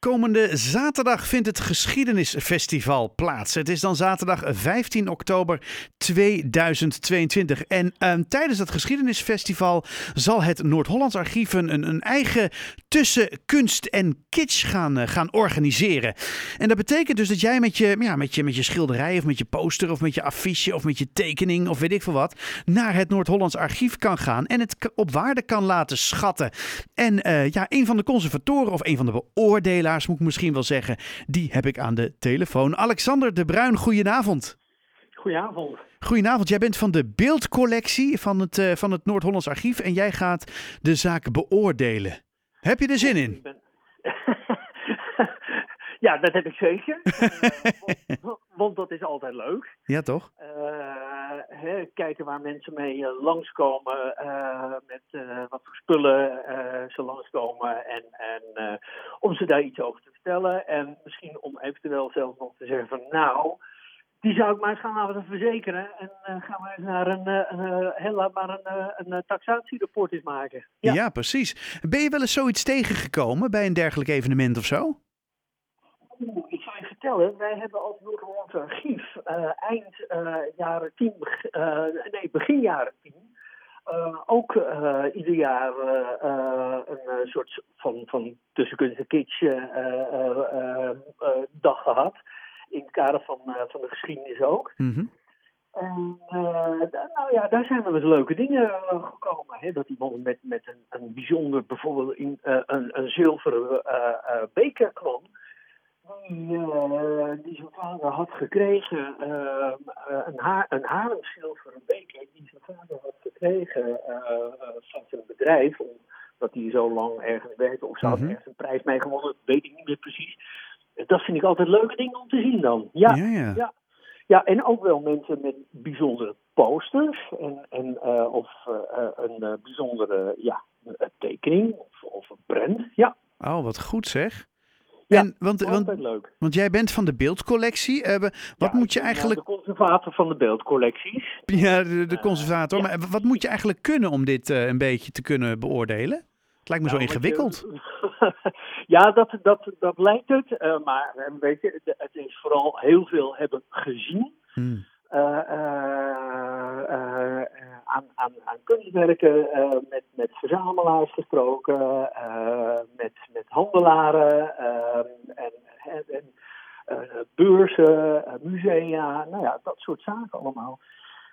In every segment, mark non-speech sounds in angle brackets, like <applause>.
Komende zaterdag vindt het Geschiedenisfestival plaats. Het is dan zaterdag 15 oktober 2022. En ehm, tijdens dat Geschiedenisfestival zal het Noord-Hollands Archief een, een eigen tussen kunst en kitsch gaan, eh, gaan organiseren. En dat betekent dus dat jij met je, ja, met, je, met je schilderij of met je poster of met je affiche of met je tekening of weet ik veel wat naar het Noord-Hollands Archief kan gaan en het op waarde kan laten schatten. En eh, ja, een van de conservatoren of een van de beoordelaars moet ik misschien wel zeggen. Die heb ik aan de telefoon. Alexander de Bruin, goedenavond. Goedenavond. Goedenavond, jij bent van de beeldcollectie van het, uh, van het Noord-Hollands Archief en jij gaat de zaak beoordelen. Heb je er zin in? <laughs> ja, dat heb ik zeker. <laughs> want, want, dat is altijd leuk. Ja, toch? Uh, kijken waar mensen mee uh, langskomen, uh, met wat voor spullen ze langskomen en, en om ze daar iets over te vertellen. En misschien om eventueel zelfs nog te zeggen van nou, die zou ik maar eens gaan laten verzekeren en gaan we eens naar een, een, heel maar een, een taxatierapport eens maken. Ja. ja, precies. Ben je wel eens zoiets tegengekomen bij een dergelijk evenement of zo? Oeh, ik zou je vertellen, wij hebben als Noord-Hollands Archief uh, eind uh, jaren tien, uh, nee, begin jaren tien, ook ieder jaar een soort van, van tussenkunst en kitsch dag gehad. In het kader van, van de geschiedenis ook. Mm -hmm. En nou ja, daar zijn wel eens leuke dingen gekomen. Hè? Dat iemand met, met een, een bijzonder, bijvoorbeeld in, een, een zilveren beker kwam die, uh, die zijn vader had gekregen, uh, een, haar, een haarlemzilveren beker die zijn vader had gekregen van zijn bedrijf, omdat hij zo lang ergens werkte of ze had ergens een prijs mee gewonnen, weet ik niet meer precies. Dat vind ik altijd leuke dingen om te zien dan. Ja, ja, ja. ja. ja en ook wel mensen met bijzondere posters en, en, of een bijzondere ja, tekening of, of een print. Ja. Oh, wat goed zeg. Ja, en, want, want, leuk. Want jij bent van de beeldcollectie. Uh, wat ja, moet je eigenlijk. De conservator van de beeldcollecties. Ja, de, de conservator. Uh, ja. Maar wat moet je eigenlijk kunnen om dit uh, een beetje te kunnen beoordelen? Het lijkt me nou, zo ingewikkeld. Je, <laughs> ja, dat, dat, dat lijkt het. maar weet je, het is vooral heel veel hebben gezien. Hmm. Aan, aan, aan kunstwerken, met, met verzamelaars gesproken, met, met handelaren en, en, en beurzen, musea, nou ja, dat soort zaken allemaal.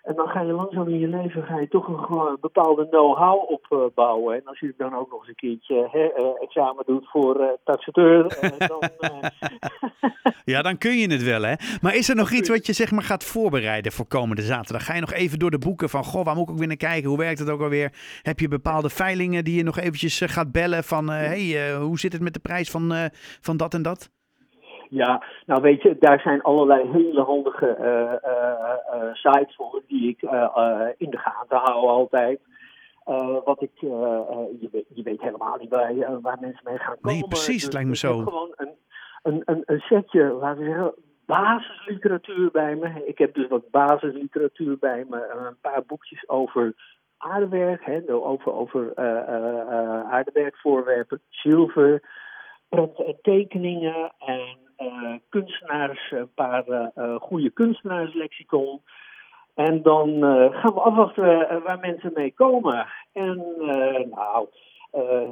En dan ga je langzaam in je leven ga je toch een bepaalde know-how opbouwen. En als je dan ook nog eens een keertje hè, examen doet voor uh, taxateur, dan... <laughs> ja, dan kun je het wel, hè? Maar is er nog iets wat je zeg maar gaat voorbereiden voor komende zaterdag? Ga je nog even door de boeken van, goh, waar moet ik ook weer naar kijken? Hoe werkt het ook alweer? Heb je bepaalde veilingen die je nog eventjes gaat bellen van, hé, hey, uh, hoe zit het met de prijs van, uh, van dat en dat? Ja, nou weet je, daar zijn allerlei hele handige uh, uh, uh, sites voor die ik in de gaten hou altijd. wat ik, je, weet, je weet helemaal niet waar, waar mensen mee gaan komen. Nee, precies, dus, het lijkt me zo. Ik heb gewoon een, een, een, een setje, laten we zeggen, basisliteratuur bij me. Ik heb dus wat basisliteratuur bij me, een paar boekjes over aardewerk, hè, over, over aardewerkvoorwerpen, zilver, prenten en tekeningen en kunstenaars, een paar uh, goede kunstenaarslexicon. En dan gaan we afwachten waar mensen mee komen. En nou,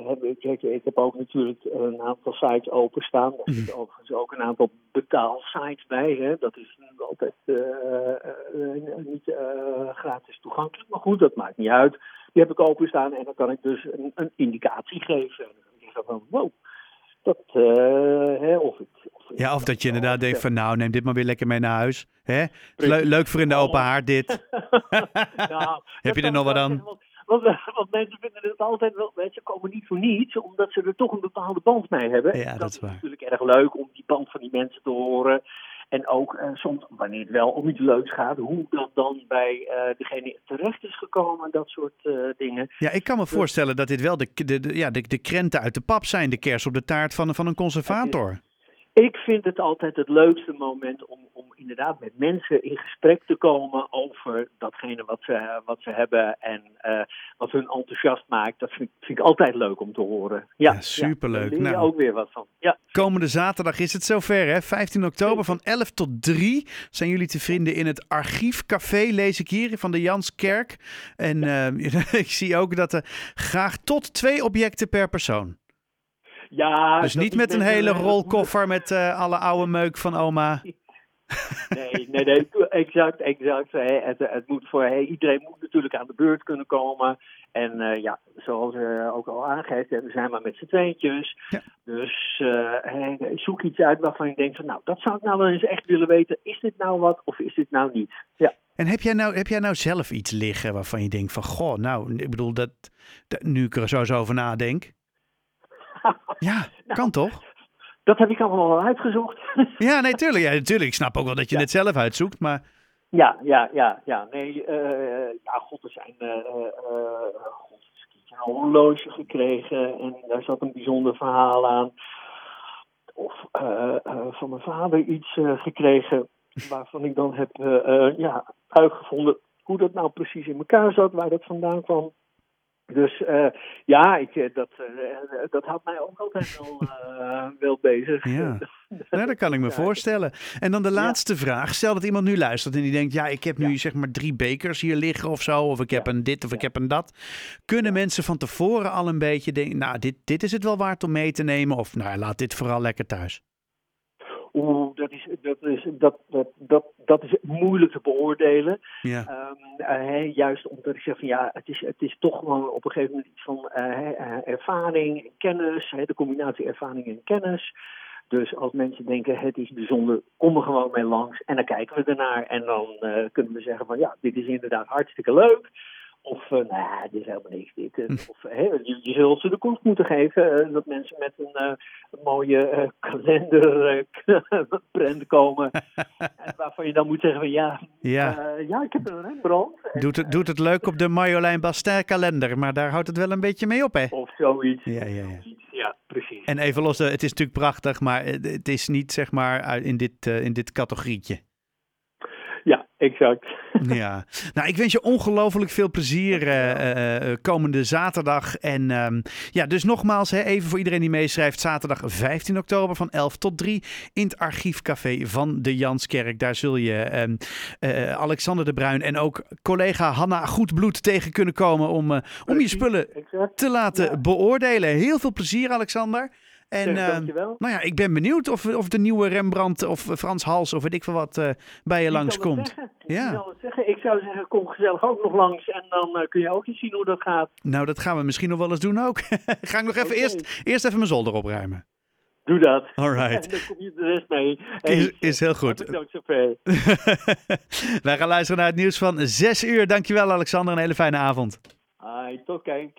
heb ik, ik, heb ook natuurlijk een aantal sites openstaan. Daar zitten overigens ook een aantal betaalsites bij. Hè. Dat is altijd niet gratis toegankelijk. Maar goed, dat maakt niet uit. Die heb ik openstaan en dan kan ik dus een, een indicatie geven. En dan ik van, wow, dat, hè, of ik ja, of dat je inderdaad denkt van nou, neem dit maar weer lekker mee naar huis. Hè? Le leuk voor in de open haard dit. <laughs> <laughs> nou, Heb je er nog wat aan? Want, want, mensen vinden het altijd wel, ze komen niet voor niets, omdat ze er toch een bepaalde band mee hebben. Ja, dat, dat is waar. natuurlijk erg leuk om die band van die mensen te horen. En ook uh, soms, wanneer het wel om iets leuks gaat, hoe dat dan bij uh, degene terecht is gekomen, dat soort uh, dingen. Ja, ik kan me dus, voorstellen dat dit wel de, de, de, ja, de, de krenten uit de pap zijn, de kers op de taart van, van een conservator. Ik vind het altijd het leukste moment om, om inderdaad met mensen in gesprek te komen over datgene wat ze, wat ze hebben en uh, wat hun enthousiast maakt. Dat vind, vind, ik altijd leuk om te horen. Ja, ja superleuk. Ja, daar leer je nou, ook weer wat van. Ja. Komende zaterdag is het zover, hè? 15 oktober van 11 tot 3 zijn jullie te vinden in het Archiefcafé, lees ik hier, van de Janskerk. En ja. uh, <laughs> ik zie ook dat er graag tot twee objecten per persoon. Ja, dus niet met een hele rolkoffer met uh, alle oude meuk van oma. <laughs> Nee, nee, nee, exact, exact. Het, het moet voor hey, iedereen moet natuurlijk aan de beurt kunnen komen. En uh, ja, zoals je ook al aangeeft, we zijn maar met z'n tweetjes. Ja. Dus uh, hey, zoek iets uit waarvan je denkt van nou, dat zou ik nou wel eens echt willen weten. Is dit nou wat of is dit nou niet? Ja. En heb jij, nou, heb jij nou zelf iets liggen waarvan je denkt van goh, nou, ik bedoel, dat, dat nu ik er zo eens over nadenk. Ja, <laughs> nou, kan toch? Dat heb ik allemaal wel uitgezocht. Ja, nee, tuurlijk. Ja, natuurlijk. Ik snap ook wel dat je ja. het zelf uitzoekt, maar... Ja, ja, ja, ja. Nee, uh, ja, god, er zijn... Uh, uh, god, een horloge gekregen en daar zat een bijzonder verhaal aan. Of van mijn vader iets gekregen waarvan ik dan heb ja, uitgevonden hoe dat nou precies in elkaar zat, waar dat vandaan kwam. Dus uh, ja, ik, dat, uh, dat houdt mij ook altijd wel, uh, <laughs> wel bezig. Ja. <laughs> ja, dat kan ik me voorstellen. En dan de laatste ja. vraag. Stel dat iemand nu luistert en die denkt... ja, ik heb nu ja. zeg maar drie bekers hier liggen of zo... of ik heb een dit of ik heb een dat. Kunnen mensen van tevoren al een beetje denken... nou, dit, dit is het wel waard om mee te nemen... of nou, laat dit vooral lekker thuis? Oeh, dat is, dat, is, dat, dat, dat, dat is moeilijk te beoordelen. Ja. Um, uh, juist omdat ik zeg van ja, het is, het is toch gewoon op een gegeven moment iets van uh, ervaring en kennis. De combinatie ervaring en kennis. Dus als mensen denken het is bijzonder, kom er gewoon mee langs. En dan kijken we ernaar. En dan uh, kunnen we zeggen van ja, dit is inderdaad hartstikke leuk. Of, uh, nou ja, dit is helemaal niks. Dit, of, hey, je, je zult ze de kost moeten geven. Uh, dat mensen met een, een mooie kalenderprint <laughs> komen. <laughs> en waarvan je dan moet zeggen van ja, ja. ja ik heb een Rembrandt. Doet het, doet het leuk op de Marjolein Bastin kalender. Maar daar houdt het wel een beetje mee op hè? Of zoiets. Ja, ja, ja. ja precies. En even los, het is natuurlijk prachtig. Maar het is niet zeg maar in dit, in dit categorietje. <laughs> Exact. Ja, nou ik wens je ongelooflijk veel plezier uh, uh, komende zaterdag. En um, ja, dus nogmaals, hè, even voor iedereen die meeschrijft, zaterdag 15 oktober van 11 tot 3 in het archiefcafé van de Janskerk. Daar zul je um, uh, Alexander de Bruin en ook collega Hanna Goedbloed tegen kunnen komen om, om je spullen exact. te laten Ja. beoordelen. Heel veel plezier, Alexander. En dankjewel. nou ja, ik ben benieuwd of, of de nieuwe Rembrandt of Frans Hals of weet ik veel wat uh, bij je langskomt. Ja. Ik zeggen. Zou zeggen, kom gezellig ook nog langs. En dan kun je ook eens zien hoe dat gaat. Nou, dat gaan we misschien nog wel eens doen ook. <laughs> Ga ik nog even eerst, eerst even mijn zolder opruimen. Doe dat. Alright. <laughs> En dan kom je de rest mee. Is, is heel goed. <laughs> Wij gaan luisteren naar het nieuws van 6 uur. Dankjewel Alexander, een hele fijne avond. Hai, tot kijk.